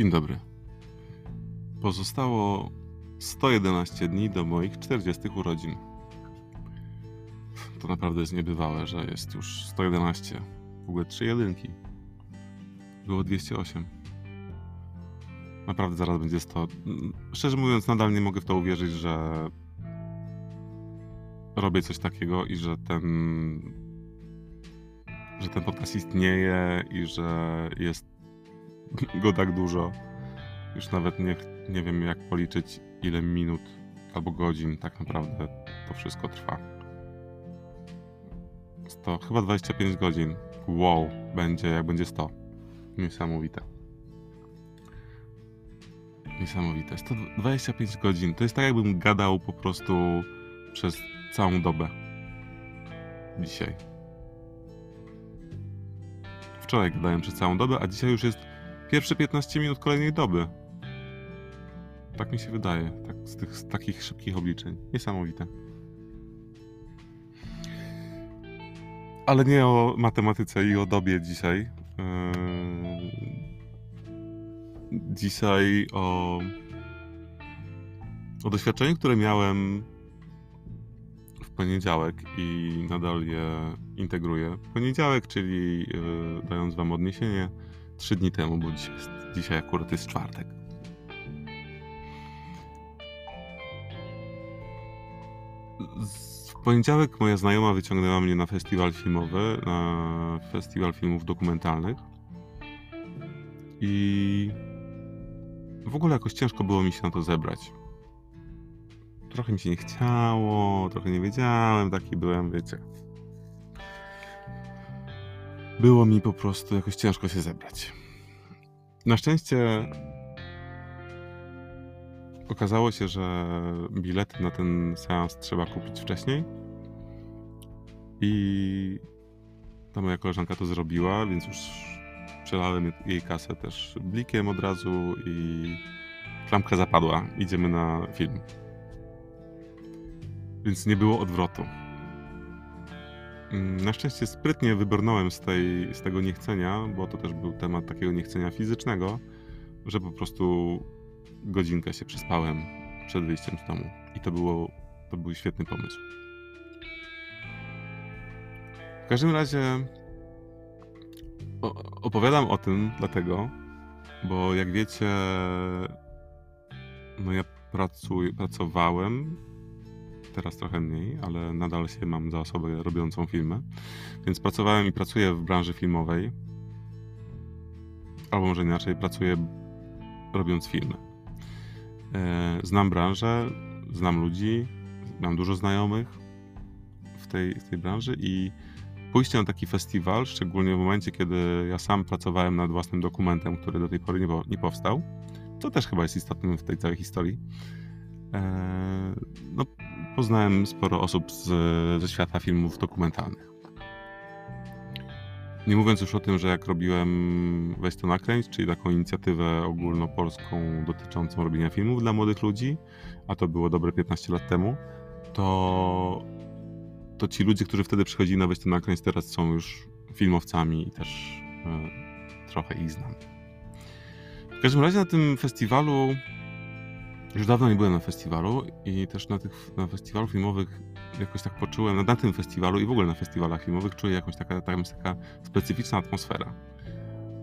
Dzień dobry. Pozostało 111 dni do moich 40 urodzin. To naprawdę jest niebywałe, że jest już 111. W ogóle 3 jedynki. Było 208. Naprawdę zaraz będzie 100. Szczerze mówiąc, nadal nie mogę w to uwierzyć, że robię coś takiego i że ten że ten podcast istnieje i że jest go tak dużo. Już nawet nie, nie wiem, jak policzyć, ile minut albo godzin tak naprawdę to wszystko trwa. To chyba 25 godzin. Wow, będzie jak będzie 100. Niesamowite. Niesamowite. 125 godzin. To jest tak, jakbym gadał po prostu przez całą dobę. Dzisiaj. Wczoraj gadałem przez całą dobę, a dzisiaj już jest pierwsze 15 minut kolejnej doby. Tak mi się wydaje, tak, z tych z takich szybkich obliczeń. Niesamowite. Ale nie o matematyce i o dobie dzisiaj. Yy... Dzisiaj o, o doświadczeniu, które miałem w poniedziałek i nadal je integruję. Poniedziałek, czyli yy, dając Wam odniesienie, trzy dni temu, bo dzisiaj, dzisiaj akurat jest czwartek. W poniedziałek moja znajoma wyciągnęła mnie na festiwal filmowy, na festiwal filmów dokumentalnych. I w ogóle jakoś ciężko było mi się na to zebrać. Trochę mi się nie chciało, trochę nie wiedziałem, taki byłem, wiecie. Było mi po prostu jakoś ciężko się zebrać. Na szczęście okazało się, że bilety na ten seans trzeba kupić wcześniej. I ta moja koleżanka to zrobiła, więc już przelałem jej kasę też blikiem od razu i klamka zapadła. Idziemy na film. Więc nie było odwrotu. Mm, na szczęście sprytnie wybrnąłem z, tej, z tego niechcenia, bo to też był temat takiego niechcenia fizycznego, że po prostu godzinkę się przespałem przed wyjściem z domu. I to, było, to był świetny pomysł. W każdym razie opowiadam o tym dlatego, bo jak wiecie, no ja pracuję, pracowałem teraz trochę mniej, ale nadal się mam za osobę robiącą filmy. Więc pracowałem i pracuję w branży filmowej. Albo może inaczej, pracuję robiąc filmy. E, znam branżę, znam ludzi, mam dużo znajomych w tej, w tej branży i pójście na taki festiwal, szczególnie w momencie, kiedy ja sam pracowałem nad własnym dokumentem, który do tej pory nie, nie powstał, to też chyba jest istotne w tej całej historii. E, no, poznałem sporo osób z, ze świata filmów dokumentalnych. Nie mówiąc już o tym, że jak robiłem Weź to nakręć, czyli taką inicjatywę ogólnopolską dotyczącą robienia filmów dla młodych ludzi, a to było dobre 15 lat temu, to, to ci ludzie, którzy wtedy przychodzili na Weź to nakręć, teraz są już filmowcami i też e, trochę ich znam. W każdym razie na tym festiwalu już dawno nie byłem na festiwalu i też na tych na festiwalu filmowych jakoś tak poczułem, na tym festiwalu i w ogóle na festiwalach filmowych czuję jakąś taka, tam jest taka specyficzna atmosfera.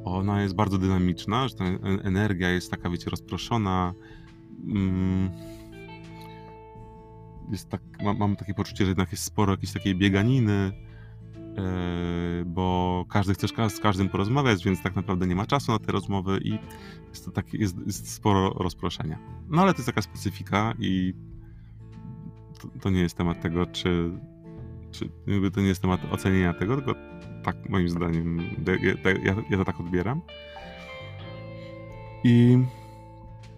Ona jest bardzo dynamiczna, że ta energia jest taka, wiecie, rozproszona. Mm, jest tak, mam, mam takie poczucie, że jednak jest sporo jakiejś takiej bieganiny, bo każdy chce z każdym porozmawiać, więc tak naprawdę nie ma czasu na te rozmowy i jest to tak, jest, jest sporo rozproszenia. No ale to jest taka specyfika i to, to nie jest temat tego, czy, czy to nie jest temat ocenienia tego, tylko tak moim zdaniem ja, ja, ja to tak odbieram. I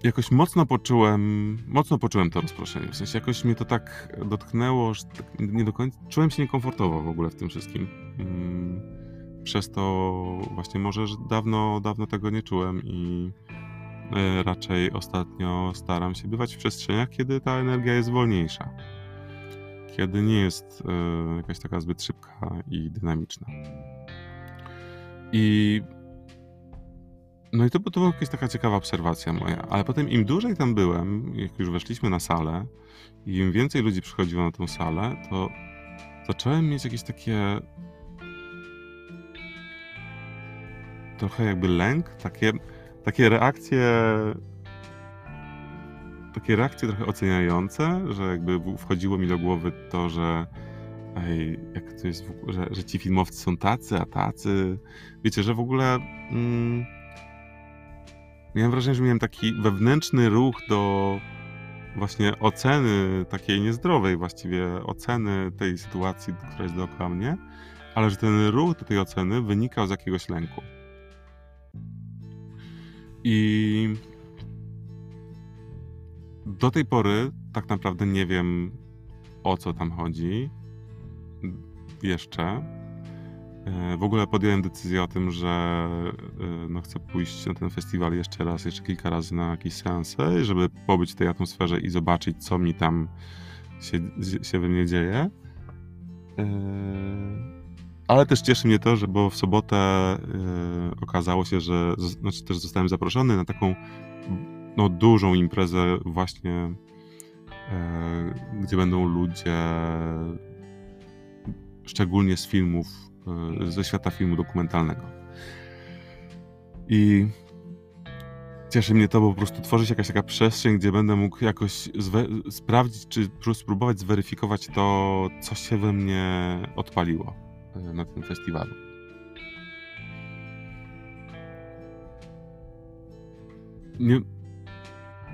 jakoś mocno poczułem, mocno poczułem to rozproszenie. W sensie jakoś mnie to tak dotknęło, że tak nie do końca, czułem się niekomfortowo w ogóle w tym wszystkim. Mm, przez to właśnie może, że dawno, dawno tego nie czułem i e, raczej ostatnio staram się bywać w przestrzeniach, kiedy ta energia jest wolniejsza. Kiedy nie jest e, jakaś taka zbyt szybka i dynamiczna. I No i to, to była jakaś taka ciekawa obserwacja moja, ale potem im dłużej tam byłem, jak już weszliśmy na salę i im więcej ludzi przychodziło na tą salę, to zacząłem mieć jakieś takie trochę jakby lęk, takie, takie reakcje takie reakcje trochę oceniające, że jakby wchodziło mi do głowy to, że ej, jak to jest, że, że ci filmowcy są tacy, a tacy. Wiecie, że w ogóle mm, miałem wrażenie, że miałem taki wewnętrzny ruch do właśnie oceny takiej niezdrowej właściwie oceny tej sytuacji, która jest dookoła mnie, ale że ten ruch do tej oceny wynikał z jakiegoś lęku. I do tej pory tak naprawdę nie wiem o co tam chodzi. Jeszcze. E, w ogóle podjąłem decyzję o tym, że e, no, chcę pójść na ten festiwal jeszcze raz, jeszcze kilka razy na jakieś seanse, żeby pobyć w tej atmosferze i zobaczyć, co mi tam się, się we mnie dzieje. E, ale też cieszy mnie to, że bo w sobotę okazało się, że znaczy też zostałem zaproszony na taką no, dużą imprezę właśnie, gdzie będą ludzie szczególnie z filmów, ze świata filmu dokumentalnego. I cieszy mnie to, bo po prostu tworzy się jakaś taka przestrzeń, gdzie będę mógł jakoś sprawdzić, czy spróbować zweryfikować to, co się we mnie odpaliło e, na tym festiwalu. Nie,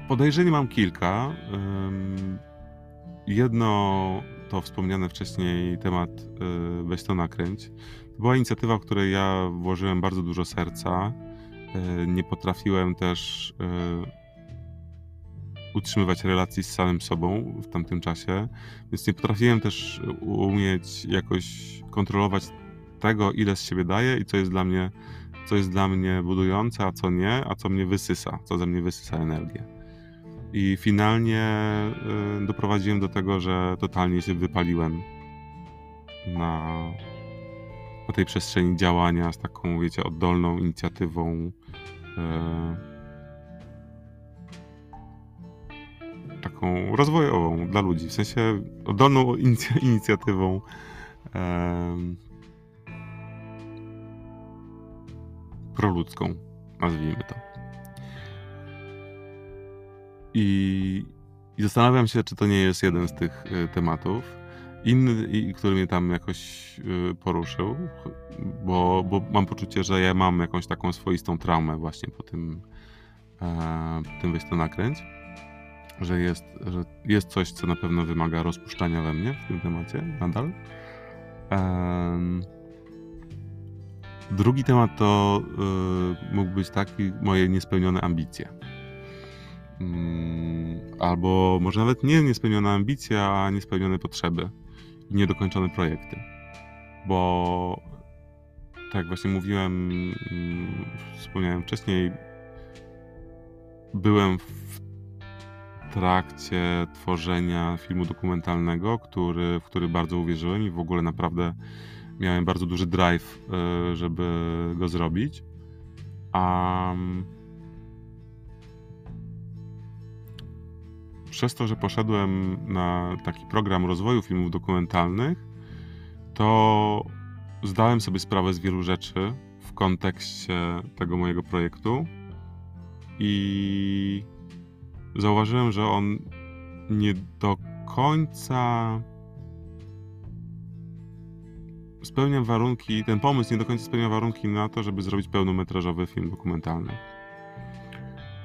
Podejrzeń mam kilka. Jedno to wspomniany wcześniej temat y, Weź to nakręć. To była inicjatywa, w której ja włożyłem bardzo dużo serca. Y, nie potrafiłem też y, utrzymywać relacji z samym sobą w tamtym czasie, więc nie potrafiłem też umieć jakoś kontrolować tego, ile z siebie daję i co jest dla mnie, co jest dla mnie budujące, a co nie, a co mnie wysysa, co ze mnie wysysa energię. I finalnie y, doprowadziłem do tego, że totalnie się wypaliłem na, na tej przestrzeni działania z taką, wiecie, oddolną inicjatywą. Y, taką rozwojową dla ludzi, w sensie oddolną inicjatywą proludzką, nazwijmy to. I, I, zastanawiam się, czy to nie jest jeden z tych y, tematów. Inny, który mnie tam jakoś y, poruszył, bo, bo mam poczucie, że ja mam jakąś taką swoistą traumę właśnie po tym, e, po tym to nakręć. Że jest, że jest coś, co na pewno wymaga rozpuszczania we mnie w tym temacie nadal. E, drugi temat to mógł być taki moje niespełnione ambicje albo może nawet nie niespełniona ambicja, a niespełnione potrzeby i niedokończone projekty. Bo tak jak właśnie mówiłem, mm, wspomniałem wcześniej, byłem w trakcie tworzenia filmu dokumentalnego, który, w który bardzo uwierzyłem i w ogóle naprawdę miałem bardzo duży drive, e, żeby go zrobić. A przez to, że poszedłem na taki program rozwoju filmów dokumentalnych, to zdałem sobie sprawę z wielu rzeczy w kontekście tego mojego projektu i zauważyłem, że on nie do końca spełnia warunki, ten pomysł nie do końca spełnia warunki na to, żeby zrobić pełnometrażowy film dokumentalny.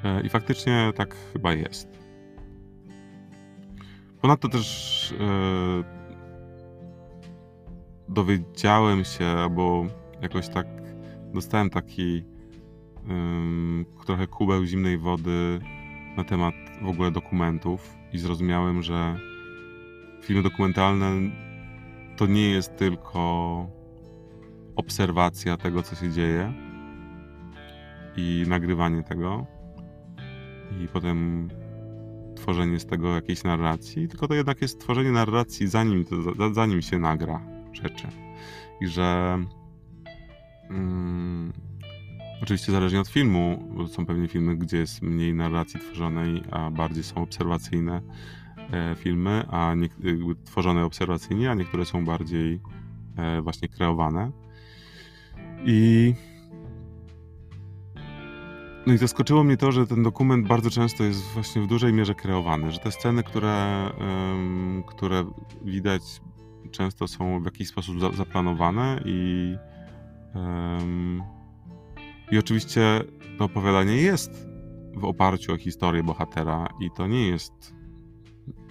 E, I faktycznie tak chyba jest. Ponadto też e, dowiedziałem się, albo jakoś tak dostałem taki trochę kubeł zimnej wody na temat w ogóle dokumentów i zrozumiałem, że filmy dokumentalne to nie jest tylko obserwacja tego, co się dzieje i nagrywanie tego. I potem tworzenie z tego jakiejś narracji, tylko to jednak jest tworzenie narracji zanim, zanim się nagra rzeczy. I że mm, Oczywiście zależnie od filmu, są pewnie filmy, gdzie jest mniej narracji tworzonej, a bardziej są obserwacyjne e, filmy, a nie, tworzone obserwacyjnie, a niektóre są bardziej e, właśnie kreowane. I no i zaskoczyło mnie to, że ten dokument bardzo często jest właśnie w dużej mierze kreowany, że te sceny, które, um, które widać często są w jakiś sposób za, zaplanowane i um, i oczywiście to opowiadanie jest w oparciu o historię bohatera i to nie jest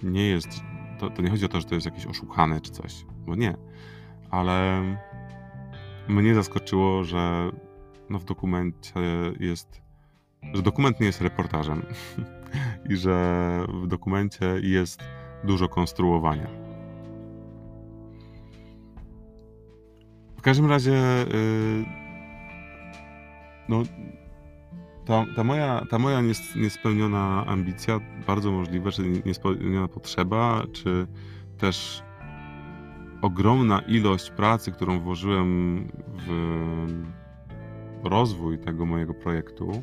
nie jest to, to nie chodzi o to, że to jest jakieś oszukane czy coś, bo nie, ale mnie zaskoczyło, że no w dokumencie jest że dokument nie jest reportażem i że w dokumencie jest dużo konstruowania. W każdym razie, yy, no, ta, ta, moja, ta moja niespełniona ambicja, bardzo możliwe, czy niespełniona potrzeba, czy też ogromna ilość pracy, którą włożyłem w rozwój tego mojego projektu,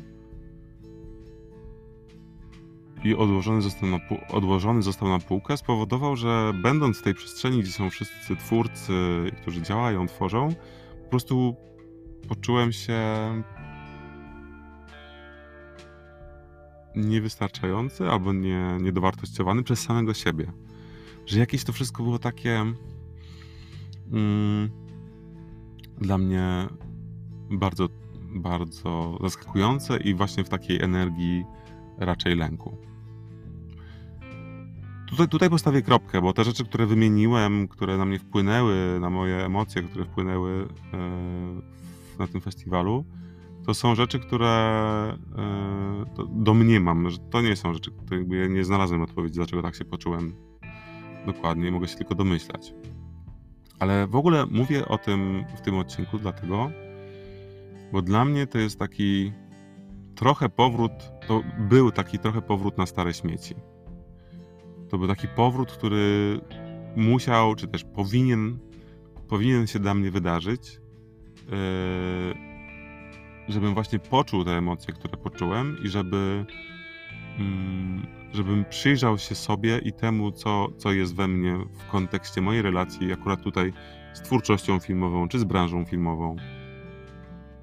i odłożony został, na odłożony został na półkę, spowodował, że będąc w tej przestrzeni, gdzie są wszyscy twórcy, którzy działają, tworzą, po prostu poczułem się niewystarczający albo nie, niedowartościowany przez samego siebie. Że jakieś to wszystko było takie mm, dla mnie bardzo, bardzo zaskakujące i właśnie w takiej energii raczej lęku. Tutaj, tutaj postawię kropkę, bo te rzeczy, które wymieniłem, które na mnie wpłynęły, na moje emocje, które wpłynęły e, na tym festiwalu, to są rzeczy, które e, domniemam, że to nie są rzeczy, które jakby ja nie znalazłem odpowiedzi, dlaczego tak się poczułem dokładnie, mogę się tylko domyślać. Ale w ogóle mówię o tym w tym odcinku dlatego, bo dla mnie to jest taki trochę powrót, to był taki trochę powrót na stare śmieci. To był taki powrót, który musiał, czy też powinien, powinien się dla mnie wydarzyć, yy, żebym właśnie poczuł te emocje, które poczułem i żeby, mm, żebym przyjrzał się sobie i temu, co, co jest we mnie w kontekście mojej relacji, akurat tutaj z twórczością filmową, czy z branżą filmową.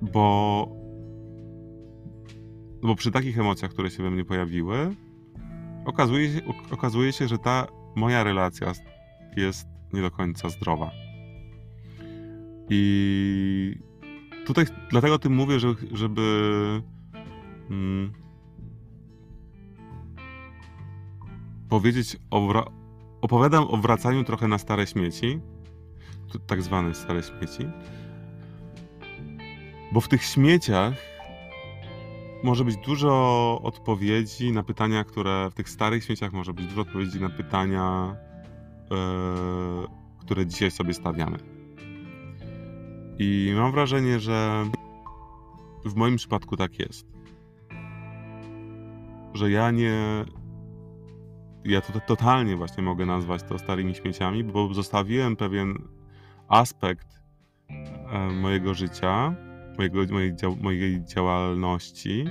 Bo, bo przy takich emocjach, które się we mnie pojawiły, okazuje się, okazuje się, że ta moja relacja jest nie do końca zdrowa. I tutaj dlatego tym mówię, że, żeby mm, powiedzieć o opowiadam o wracaniu trochę na stare śmieci, tak zwane stare śmieci, bo w tych śmieciach może być dużo odpowiedzi na pytania, które w tych starych śmieciach może być dużo odpowiedzi na pytania, yy, które dzisiaj sobie stawiamy. I mam wrażenie, że w moim przypadku tak jest. Że ja nie. Ja to totalnie właśnie mogę nazwać to starymi śmieciami, bo zostawiłem pewien aspekt e, mojego życia, mojego, mojej, mojej działalności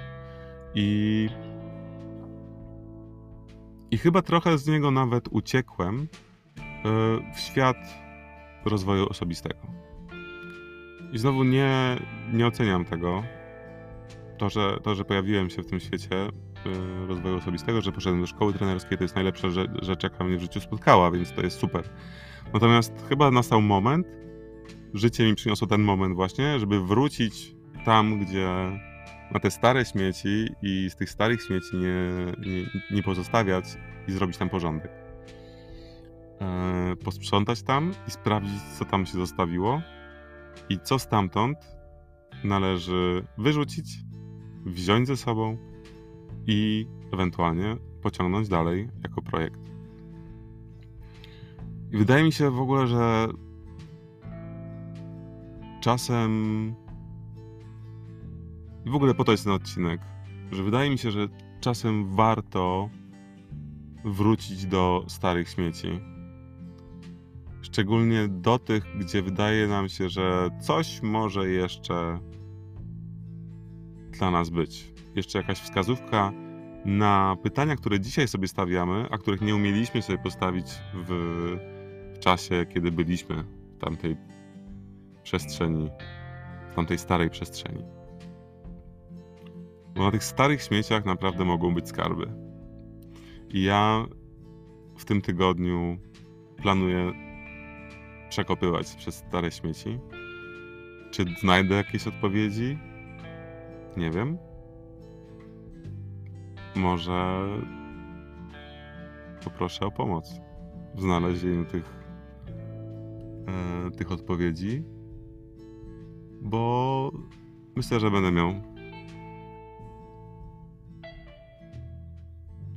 i i chyba trochę z niego nawet uciekłem e, w świat rozwoju osobistego. I znowu nie, nie oceniam tego. To że, to, że pojawiłem się w tym świecie e, rozwoju osobistego, że poszedłem do szkoły trenerskiej, to jest najlepsza rzecz, jaka mnie w życiu spotkała, więc to jest super. Natomiast chyba nastał moment, życie mi przyniosło ten moment właśnie, żeby wrócić tam, gdzie na te stare śmieci i z tych starych śmieci nie, nie, nie pozostawiać i zrobić tam porządek. E, posprzątać tam i sprawdzić, co tam się zostawiło i co stamtąd należy wyrzucić, wziąć ze sobą i ewentualnie pociągnąć dalej jako projekt. I wydaje mi się w ogóle, że czasem. I w ogóle po to jest ten odcinek, że wydaje mi się, że czasem warto wrócić do starych śmieci. Szczególnie do tych, gdzie wydaje nam się, że coś może jeszcze dla nas być? Jeszcze jakaś wskazówka na pytania, które dzisiaj sobie stawiamy, a których nie umieliśmy sobie postawić w, w czasie, kiedy byliśmy w tamtej przestrzeni, w tamtej starej przestrzeni. Bo na tych starych śmieciach naprawdę mogą być skarby. I ja w tym tygodniu planuję przekopywać przez stare śmieci. Czy znajdę jakieś odpowiedzi? Nie wiem. Może poproszę o pomoc w znalezieniu tych, e, tych odpowiedzi, bo myślę, że będę miał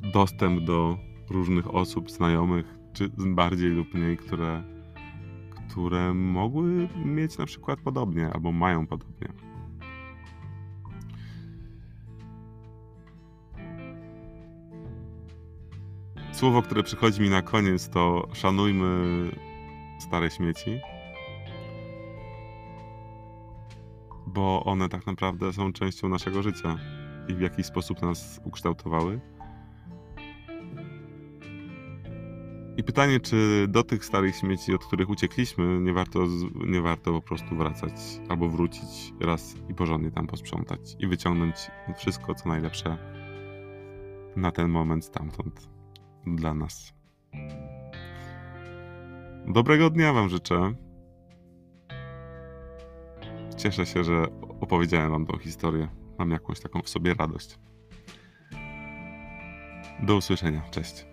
dostęp do różnych osób, znajomych, czy bardziej lub mniej, które, które mogły mieć na przykład podobnie, albo mają podobnie. Słowo, które przychodzi mi na koniec, to szanujmy stare śmieci, bo one tak naprawdę są częścią naszego życia i w jakiś sposób nas ukształtowały. I pytanie, czy do tych starych śmieci, od których uciekliśmy, nie warto, nie warto po prostu wracać albo wrócić raz i porządnie tam posprzątać i wyciągnąć wszystko, co najlepsze na ten moment stamtąd dla nas. Dobrego dnia Wam życzę. Cieszę się, że opowiedziałem Wam tą historię. Mam jakąś taką w sobie radość. Do usłyszenia. Cześć.